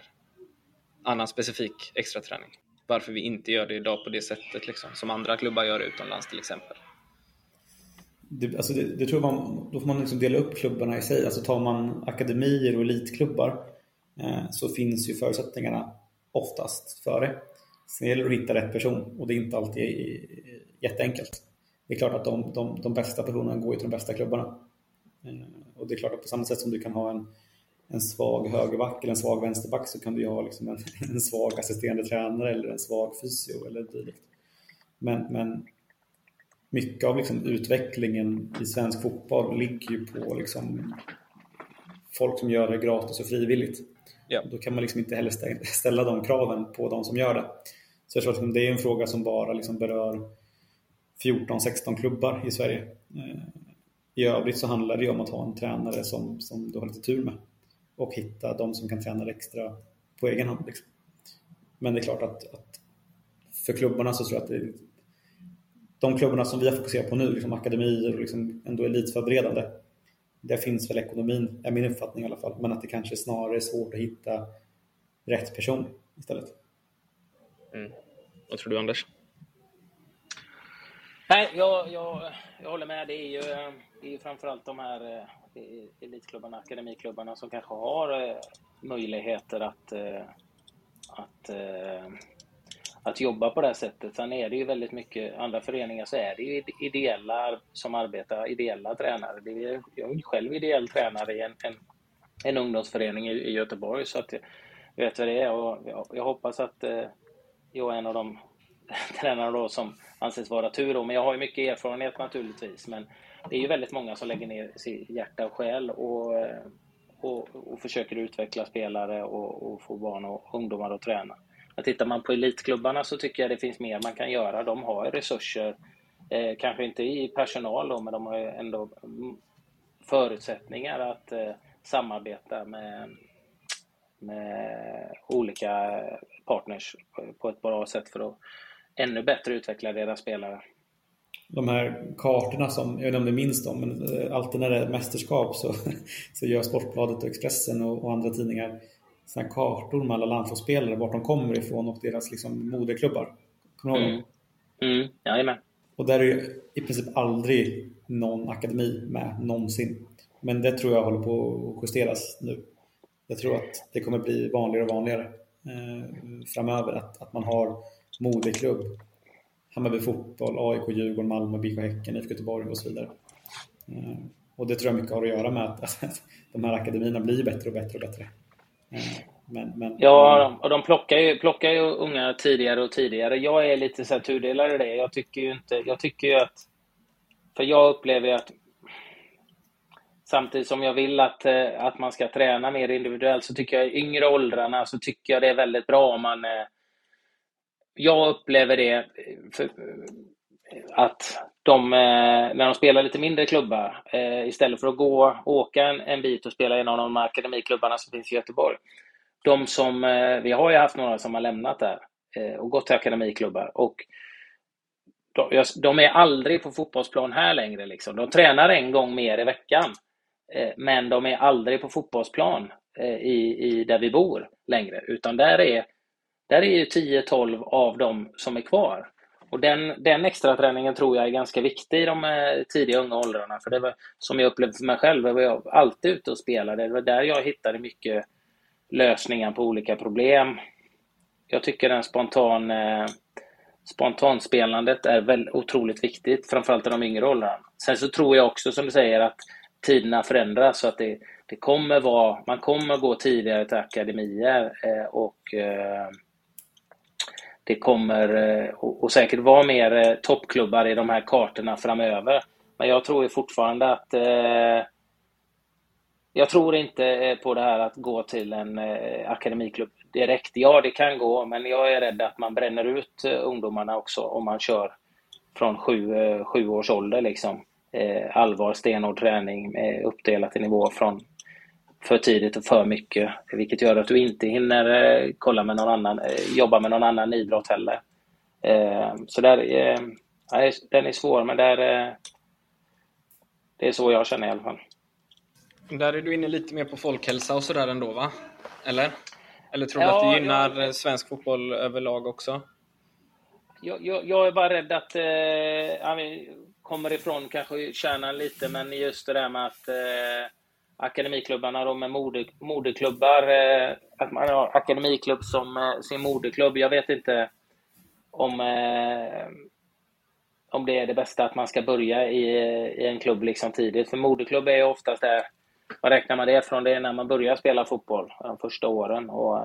annan specifik extra träning. Varför vi inte gör det idag på det sättet liksom, som andra klubbar gör utomlands till exempel. Det, alltså det, det tror man, då får man liksom dela upp klubbarna i sig. Alltså tar man akademier och elitklubbar Eh, så finns ju förutsättningarna oftast för det. Sen gäller det att hitta rätt person och det är inte alltid eh, jätteenkelt det är klart att de, de, de bästa personerna går till de bästa klubbarna. Eh, och det är klart att på samma sätt som du kan ha en, en svag högerback eller en svag vänsterback så kan du ju ha liksom en, en svag assisterande tränare eller en svag fysio eller dylikt. Men, men mycket av liksom utvecklingen i svensk fotboll ligger ju på liksom folk som gör det gratis och frivilligt. Ja. Då kan man liksom inte heller ställa de kraven på de som gör det. Så jag tror att liksom det är en fråga som bara liksom berör 14-16 klubbar i Sverige. Eh, I övrigt så handlar det om att ha en tränare som, som du har lite tur med och hitta de som kan träna extra på egen hand. Liksom. Men det är klart att, att, för klubbarna så tror jag att det, de klubbarna som vi har fokuserat på nu, liksom akademier och liksom ändå elitförberedande, där finns väl ekonomin, är min uppfattning i alla fall, men att det kanske snarare är svårt att hitta rätt person istället. Mm. Vad tror du Anders? Nej, jag, jag, jag håller med. Det är ju, det är ju framförallt de här eh, elitklubbarna, akademiklubbarna som kanske har eh, möjligheter att, eh, att, att jobba på det här sättet. Sen är det ju väldigt mycket, andra föreningar så är det ju ideella som arbetar, ideella tränare. Det är, jag är själv ideell tränare i en, en, en ungdomsförening i, i Göteborg så att jag vet vad det är och jag, jag hoppas att eh, jag är en av de tränare då som anses vara tur då. Men jag har ju mycket erfarenhet naturligtvis. Men det är ju väldigt många som lägger ner sitt hjärta och själ och, eh, och, och försöker utveckla spelare och, och, få barn och ungdomar att träna. Men tittar man på elitklubbarna så tycker jag det finns mer man kan göra. De har resurser, eh, kanske inte i personal då, men de har ändå mm, förutsättningar att eh, samarbeta med, med olika partners på ett bra sätt för att ännu bättre utveckla deras spelare. De här kartorna som, jag vet inte om du minns dem, men eh, alltid när det är mästerskap så, så gör Sportbladet och Expressen och, och andra tidningar såna kartor med alla landslagsspelare, vart de kommer ifrån och deras liksom, moderklubbar. Kommer du ihåg mm. mm. Jajamän. Och där är ju i princip aldrig någon akademi med någonsin. Men det tror jag håller på att justeras nu. Jag tror att det kommer bli vanligare och vanligare eh, framöver att, att man har moderklubb. Hammarby Fotboll, AIK, Djurgården, Malmö, BK Häcken, IFK Göteborg och så vidare. Eh, och det tror jag mycket har att göra med att, att de här akademierna blir bättre och bättre och bättre. Eh, Men, men, ja, och de plockar ju, plockar ju unga tidigare och tidigare. Jag är lite så här tudelad i det. Jag tycker ju inte... Jag tycker ju att... För jag upplever att Samtidigt som jag vill att, eh, att man ska träna mer individuellt så tycker jag i yngre åldrarna så tycker jag det är väldigt bra om man... Eh, jag upplever det för, att de, eh, när de spelar lite mindre klubbar, eh, istället för att gå åka en, en bit och spela i någon av de akademiklubbarna som finns i Göteborg, de som, eh, vi har ju haft några som har lämnat där och gått till akademiklubbar. Och de, de är aldrig på fotbollsplan här längre. Liksom. De tränar en gång mer i veckan. Men de är aldrig på fotbollsplan i, i där vi bor längre. Utan där är, där är ju 10-12 av dem som är kvar. Och den, den extra träningen tror jag är ganska viktig i de eh, tidiga unga åldrarna. För det var, som jag upplevde för mig själv, var jag alltid ute och spelade. Det var där jag hittade mycket lösningar på olika problem. Jag tycker den spontan, eh, spontanspelandet är väl otroligt viktigt, framförallt i de yngre åldrarna. Sen så tror jag också, som du säger, att tiderna förändras så att det, det kommer vara, man kommer gå tidigare till akademier eh, och eh, det kommer eh, och, säkert vara mer eh, toppklubbar i de här kartorna framöver. Men jag tror ju fortfarande att eh, jag tror inte på det här att gå till en akademiklubb direkt. Ja, det kan gå, men jag är rädd att man bränner ut ungdomarna också om man kör från sju, sju års ålder. Liksom. allvar, stenhård träning uppdelat i nivå från för tidigt och för mycket. Vilket gör att du inte hinner kolla med någon annan, jobba med någon annan idrott heller. så där, den är svår, men där, det är så jag känner i alla fall. Där är du inne lite mer på folkhälsa och sådär ändå va? Eller? Eller tror du ja, att det gynnar jag... svensk fotboll överlag också? Jag, jag, jag är bara rädd att eh, kommer ifrån kanske kärnan lite, men just det där med att eh, akademiklubbarna då med mode, moderklubbar, eh, att man har akademiklubb som eh, sin moderklubb. Jag vet inte om, eh, om det är det bästa att man ska börja i, i en klubb liksom tidigt. För moderklubb är ju oftast där vad räknar man det från? Det är när man börjar spela fotboll, de första åren. Och,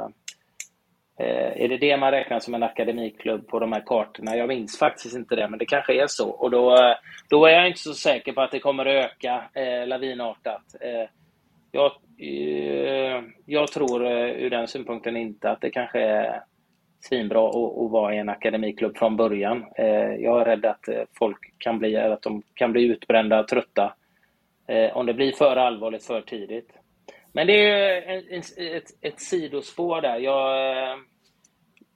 eh, är det det man räknar som en akademiklubb på de här kartorna? Jag minns faktiskt inte det, men det kanske är så. Och då, eh, då är jag inte så säker på att det kommer att öka eh, lavinartat. Eh, jag, eh, jag tror eh, ur den synpunkten inte att det kanske är svinbra att, att vara i en akademiklubb från början. Eh, jag är rädd att folk kan bli, att de kan bli utbrända, trötta om det blir för allvarligt för tidigt. Men det är ett, ett sidospår där. Jag,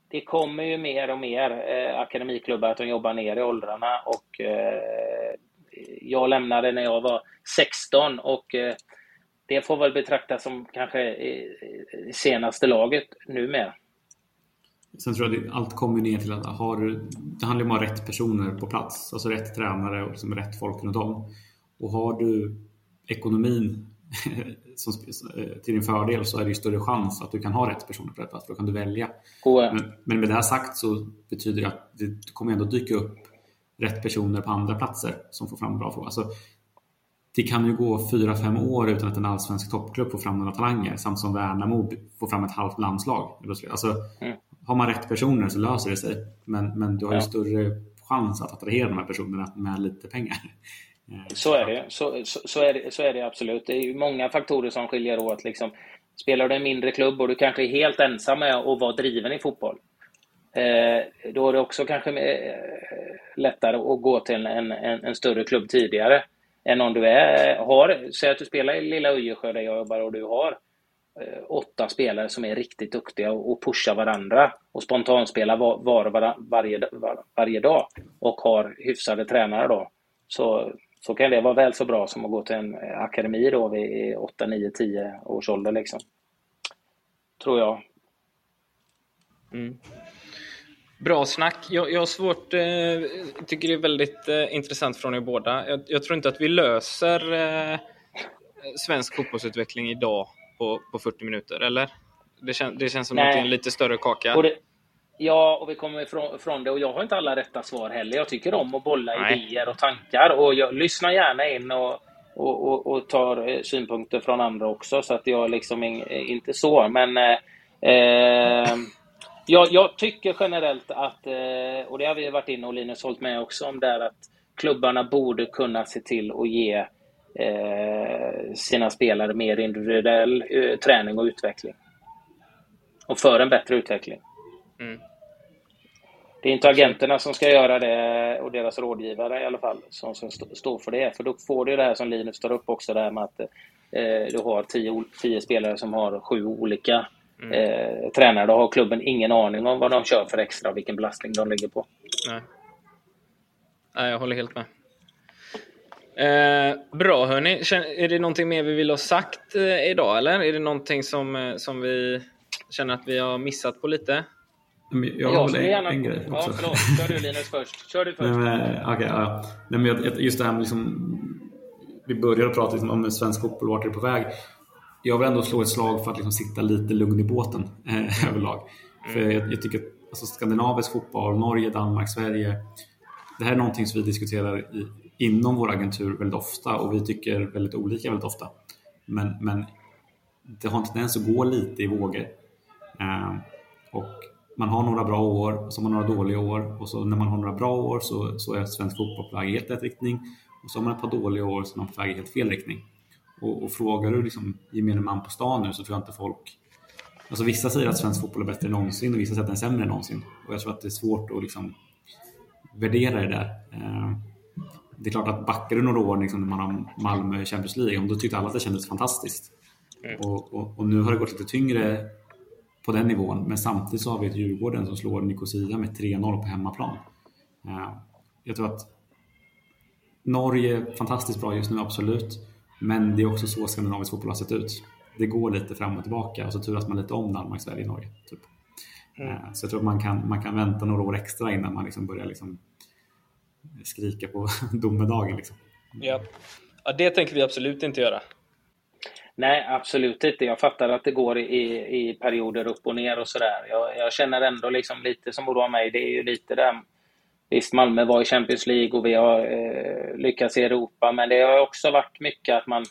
det kommer ju mer och mer akademiklubbar att de jobbar ner i åldrarna och jag lämnade när jag var 16 och det får väl betraktas som kanske senaste laget numera. Sen tror jag att allt kommer ner till att har det handlar om att ha rätt personer på plats, alltså rätt tränare och liksom rätt folk runt om. Och har du ekonomin som, till din fördel så är det ju större chans att du kan ha rätt personer på rätt plats. För då kan du välja. Men, men, med det här sagt så betyder det att det kommer ändå dyka upp rätt personer på andra platser som får fram bra frågor. Alltså, det kan ju gå fyra fem år utan att en allsvensk toppklubb får fram några talanger samt som Värnamo får fram ett halvt landslag. Alltså, mm. Har man rätt personer så löser det sig. Men, men du har ju ja. större chans att attrahera de här personerna med lite pengar. Så är det. Så, så, så, är det, så är det absolut. Det är många faktorer som skiljer åt. Liksom. Spelar du en mindre klubb och du kanske är helt ensam med att vara driven i fotboll. Eh, då är det också kanske eh, lättare att gå till en, en, en, större klubb tidigare. Än om du är, har, säg att du spelar i lilla Öjersjö där jag jobbar och du har eh, åtta spelare som är riktigt duktiga och, och pushar varandra och spontanspelar var, var, var, varje, var, varje dag och har hyfsade tränare då. Så så kan det vara väl så bra som att gå till en eh, akademi då vid 8, 9, 10 års ålder liksom. Tror jag. Mm. Bra snack. Jag, jag har svårt, eh, tycker det är väldigt eh, intressant från er båda. Jag, jag, tror inte att vi löser eh, svensk fotbollsutveckling idag på, på 40 minuter, eller? Det, kän, det känns som Nej. att det är en lite större kaka. Det, Ja, och vi kommer ifrån, det. Och jag har inte alla rätta svar heller. Jag tycker om att bolla Nej. idéer och tankar. Och jag lyssnar gärna in och, och, och, och tar eh, synpunkter från andra också. Så att jag liksom in, inte så. Men eh, Eh, jag, jag, tycker generellt att, eh, och det har vi varit inne och Linus hållit med också om, där att klubbarna borde kunna se till att ge eh, sina spelare mer individuell eh, träning och utveckling. Och för en bättre utveckling. Mm. Det är inte agenterna som ska göra det och deras rådgivare i alla fall som, som står för det. För då får du det här som Linus tar upp också, det här med att eh, du har tio, tio spelare som har sju olika mm. eh, tränare. Då har klubben ingen aning om vad de kör för extra och vilken belastning de ligger på. Nej, Nej jag håller helt med. Eh, bra hörni. Är det någonting mer vi vill ha sagt eh, idag eller? Är det någonting som, eh, som vi känner att vi har missat på lite? Jag har väl en, gärna... en grej också. Ja, förlåt. Kör du Linus först. Kör du först. Nej, men, okay, ja. Nej, men just det här med liksom, vi började prata liksom om svensk fotboll, vart är det på väg? Jag vill ändå slå ett slag för att liksom sitta lite lugn i båten eh, överlag. Mm. För jag, jag, tycker att alltså, skandinavisk fotboll, Norge, Danmark, Sverige. Det här är någonting som vi diskuterar i, inom vår agentur väldigt ofta och vi tycker väldigt olika väldigt ofta. Men, men det har en tendens att gå lite i vågor. Eh, och man har några bra år, så har man några dåliga år och så när man har några bra år så, så är svensk fotboll på väg i helt rätt riktning och så har man ett par dåliga år så är man på väg i helt fel riktning. Och, och frågar du liksom gemene man på stan nu så tror jag inte folk Alltså vissa säger att svensk fotboll är bättre än någonsin och vissa säger att den är sämre än någonsin. Och jag tror att det är svårt att liksom värdera det där. Eh, det är klart att backar du några år liksom när man har Malmö i Champions League, då tyckte alla att det kändes fantastiskt. Mm. Och, och, och, nu har det gått lite tyngre på den nivån. Men samtidigt så har vi ett Djurgården som slår Nicosia med 3-0 på hemmaplan. Eh, jag tror att Norge är fantastiskt bra just nu, absolut. Men det är också så skandinavisk fotboll har sett ut. Det går lite fram och tillbaka och så turas man lite om Danmark, Sverige, Norge. Typ. Mm. Eh, så jag tror att man kan, man kan vänta några år extra innan man liksom börjar liksom skrika på domedagen. Liksom. Ja. ja, det tänker vi absolut inte göra. Nej, absolut inte. Jag fattar att det går i, i perioder upp och ner och sådär. Jag, jag känner ändå liksom lite som oroar mig, det är ju lite där Visst, Malmö var i Champions League och vi har eh, lyckats i Europa, men det har också varit mycket att man...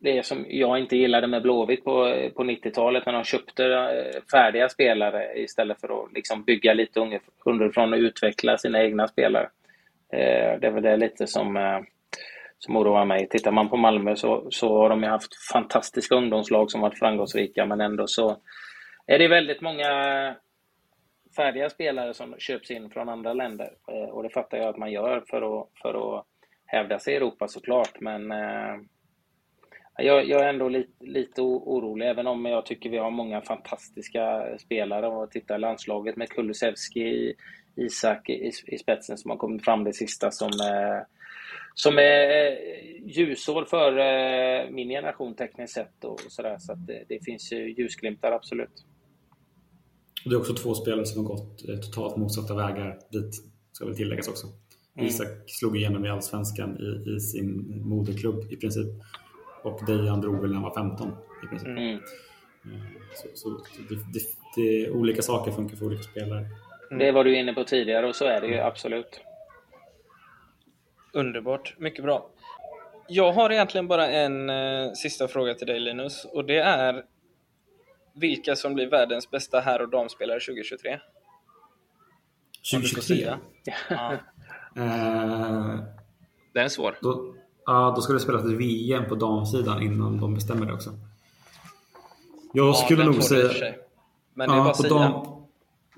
Det som jag inte gillade med Blåvitt på, på 90-talet, när de köpte eh, färdiga spelare istället för att liksom bygga lite underifrån och utveckla sina egna spelare. Eh, det är väl det lite som... Eh, som oroar mig. Tittar man på Malmö så, så har de ju haft fantastiska ungdomslag som varit framgångsrika, men ändå så är det väldigt många färdiga spelare som köps in från andra länder. Eh, och det fattar jag att man gör för att, för att hävda sig i Europa såklart, men eh, jag, jag, är ändå lite, lite orolig, även om jag tycker vi har många fantastiska spelare. Och titta landslaget med Kulusevski, Isak i, i, spetsen som har kommit fram det sista som eh, som är eh, ljusår för eh, min generation tekniskt sett och sådär. Så att det, det finns ju ljusglimtar, absolut. Det är också två spelare som har gått eh, totalt motsatta vägar dit, ska väl tilläggas också. Mm. Isak slog igenom i Allsvenskan i, i sin moderklubb i princip. Och Dejan drog väl när han var 15 i princip. Mm. Så, så det, det, det, olika saker funkar för olika spelare. Mm. Det var du inne på tidigare och så är det ju absolut. Underbart, mycket bra. Jag har egentligen bara en eh, sista fråga till dig Linus och det är vilka som blir världens bästa herr och damspelare 2023? 2023? Ja. uh, Den är svår. Då, ja, då ska det spelas ett VM på damsidan innan de bestämmer det också. Jag ja, skulle nog säga... Men det är ja, bara på, dam,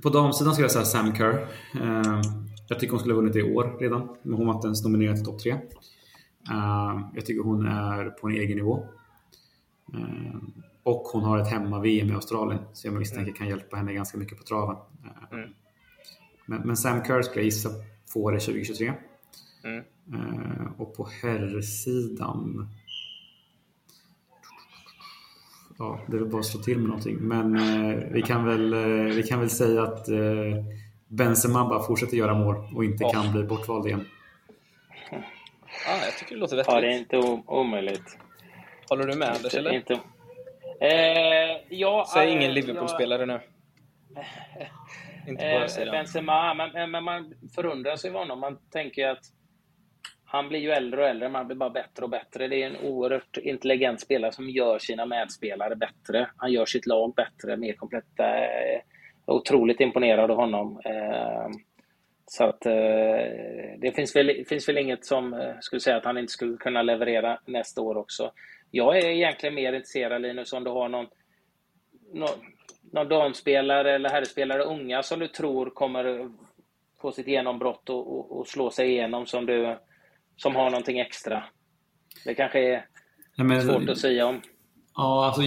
på damsidan skulle jag säga Sam Kerr. Uh, jag tycker hon skulle ha vunnit det i år redan, men hon var inte ens nominerad till topp tre. Uh, jag tycker hon är på en egen nivå. Uh, och hon har ett hemma-VM i Australien, så jag misstänker mm. kan hjälpa henne ganska mycket på traven. Uh, mm. men, men, Sam Kerr skulle jag gissa får det 2023. Mm. och på herrsidan Ja, det är väl bara att slå till med någonting. Men vi, kan väl, vi kan väl säga att Benzema bara fortsätter göra mål och inte oh. kan bli bortvald igen. Ah, jag tycker det låter vettigt. Ja, det är inte omöjligt. Håller du med Anders, eller? Inte. Eh, ja, Säg ingen Liverpool-spelare ja. nu. inte bara eh, Benzema, men, men man förundrar sig över honom. Man tänker att han blir ju äldre och äldre, man blir bara bättre och bättre. Det är en oerhört intelligent spelare som gör sina medspelare bättre. Han gör sitt lag bättre, mer komplett. Eh, otroligt imponerad av honom. Eh, så att eh, det finns väl, finns väl inget som eh, skulle säga att han inte skulle kunna leverera nästa år också. Jag är egentligen mer intresserad Linus om du har någon, någon, någon damspelare eller herrspelare, unga som du tror kommer få sitt genombrott och, och, och, slå sig igenom som du som har någonting extra. Det kanske är Nej, men, svårt att säga om. Ja, alltså,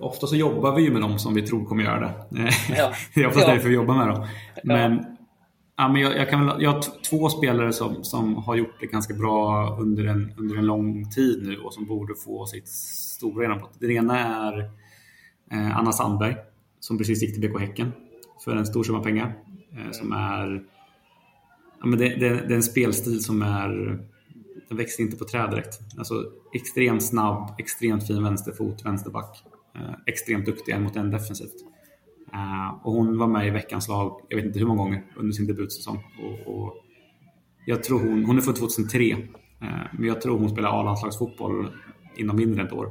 ofta så jobbar vi ju med dem som vi tror kommer göra det. Ja. det är oftast ja. därför vi jobbar med dem. Men, ja ja men jag, jag, kan väl, jag har två spelare som, som har gjort det ganska bra under en, under en lång tid nu och som borde få sitt stora genombrott. Den ena är eh, Anna Sandberg som precis gick till BK Häcken för en stor summa pengar. Eh, som är, ja, men det, det, det är en spelstil som är den växer inte på träd direkt. Alltså extremt snabb, extremt fin vänsterfot, vänsterback. Eh, extremt duktig en mot en defensivt. Eh, och hon var med i veckans lag, jag vet inte hur många gånger, under sin debutsäsong. Och, och jag tror hon, hon är född 2003, eh, men jag tror hon spelar A-landslagsfotboll inom mindre än ett år.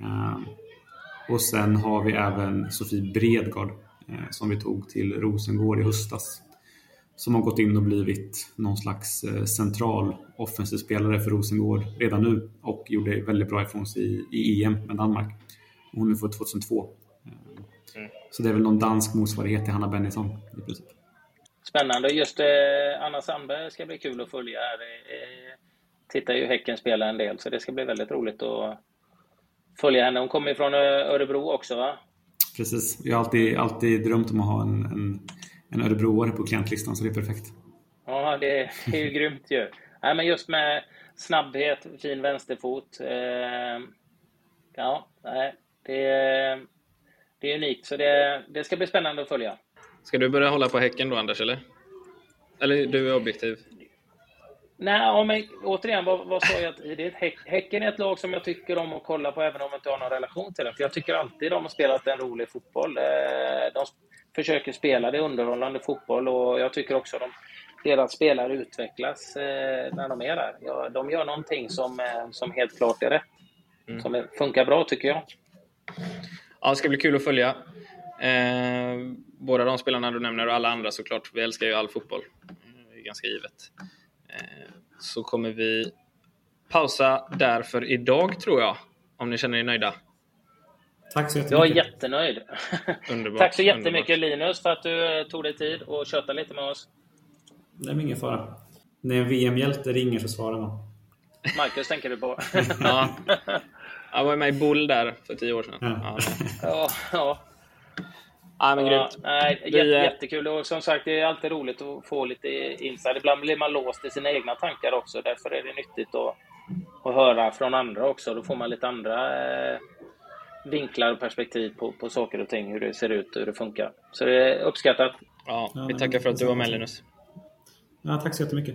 Eh, och sen har vi även Sofie Bredgard som vi tog till Rosengård i höstas som har gått in och blivit någon slags central offensiv spelare för Rosengård redan nu och gjorde väldigt bra ifrån sig i, EM med Danmark. Hon är född 2002. Mm. Så det är väl någon dansk motsvarighet till Hanna Bennison i princip. Spännande. Just eh, Anna Sandberg ska bli kul att följa här. Eh, tittar ju Häcken spela en del, så det ska bli väldigt roligt att följa henne. Hon kommer från eh, Örebro också, va? Precis. Jag har alltid, alltid drömt om att ha en, en en örebroare på klientlistan, så det är perfekt. Ja, det är, det är ju grymt ju. Nej, men just med snabbhet, fin vänsterfot. Eh, ja, nej, det, är, det är unikt, så det, det ska bli spännande att följa. Ska du börja hålla på Häcken då, Anders, eller? Eller du är objektiv? Nej, men återigen, vad, vad sa jag? Ett, häcken är ett lag som jag tycker om att kolla på, även om jag inte har någon relation till det. För jag tycker alltid de har spelat en rolig fotboll. Eh, de försöker spela det underhållande fotboll och jag tycker också att deras spelare utvecklas eh, när de är där. Ja, de gör någonting som, eh, som helt klart är rätt. Mm. Som funkar bra, tycker jag. Ja, det ska bli kul att följa. Eh, båda de spelarna du nämner och alla andra såklart. Vi älskar ju all fotboll. Är ganska givet. Eh, så kommer vi pausa där för idag, tror jag. Om ni känner er nöjda. Tack så jättemycket. Jag är jättenöjd. Underbart, Tack så jättemycket underbart. Linus för att du eh, tog dig tid och köta lite med oss. Det är ingen fara. När en VM-hjälte ringer så svarar man. Marcus tänker du på? ja. Jag var med i Bull där för tio år sedan. Ja, ja. ja. Ja, men grymt. Ja, nej, jätte, Vi, jättekul. Och som sagt, det är alltid roligt att få lite insight. Ibland blir man låst i sina egna tankar också. Därför är det nyttigt att, att höra från andra också. Då får man lite andra eh, vinklar och perspektiv på, på saker och ting, hur det ser ut och hur det funkar. Så det är uppskattat. Ja, vi tackar för att du var med Linus. Ja, tack så jättemycket.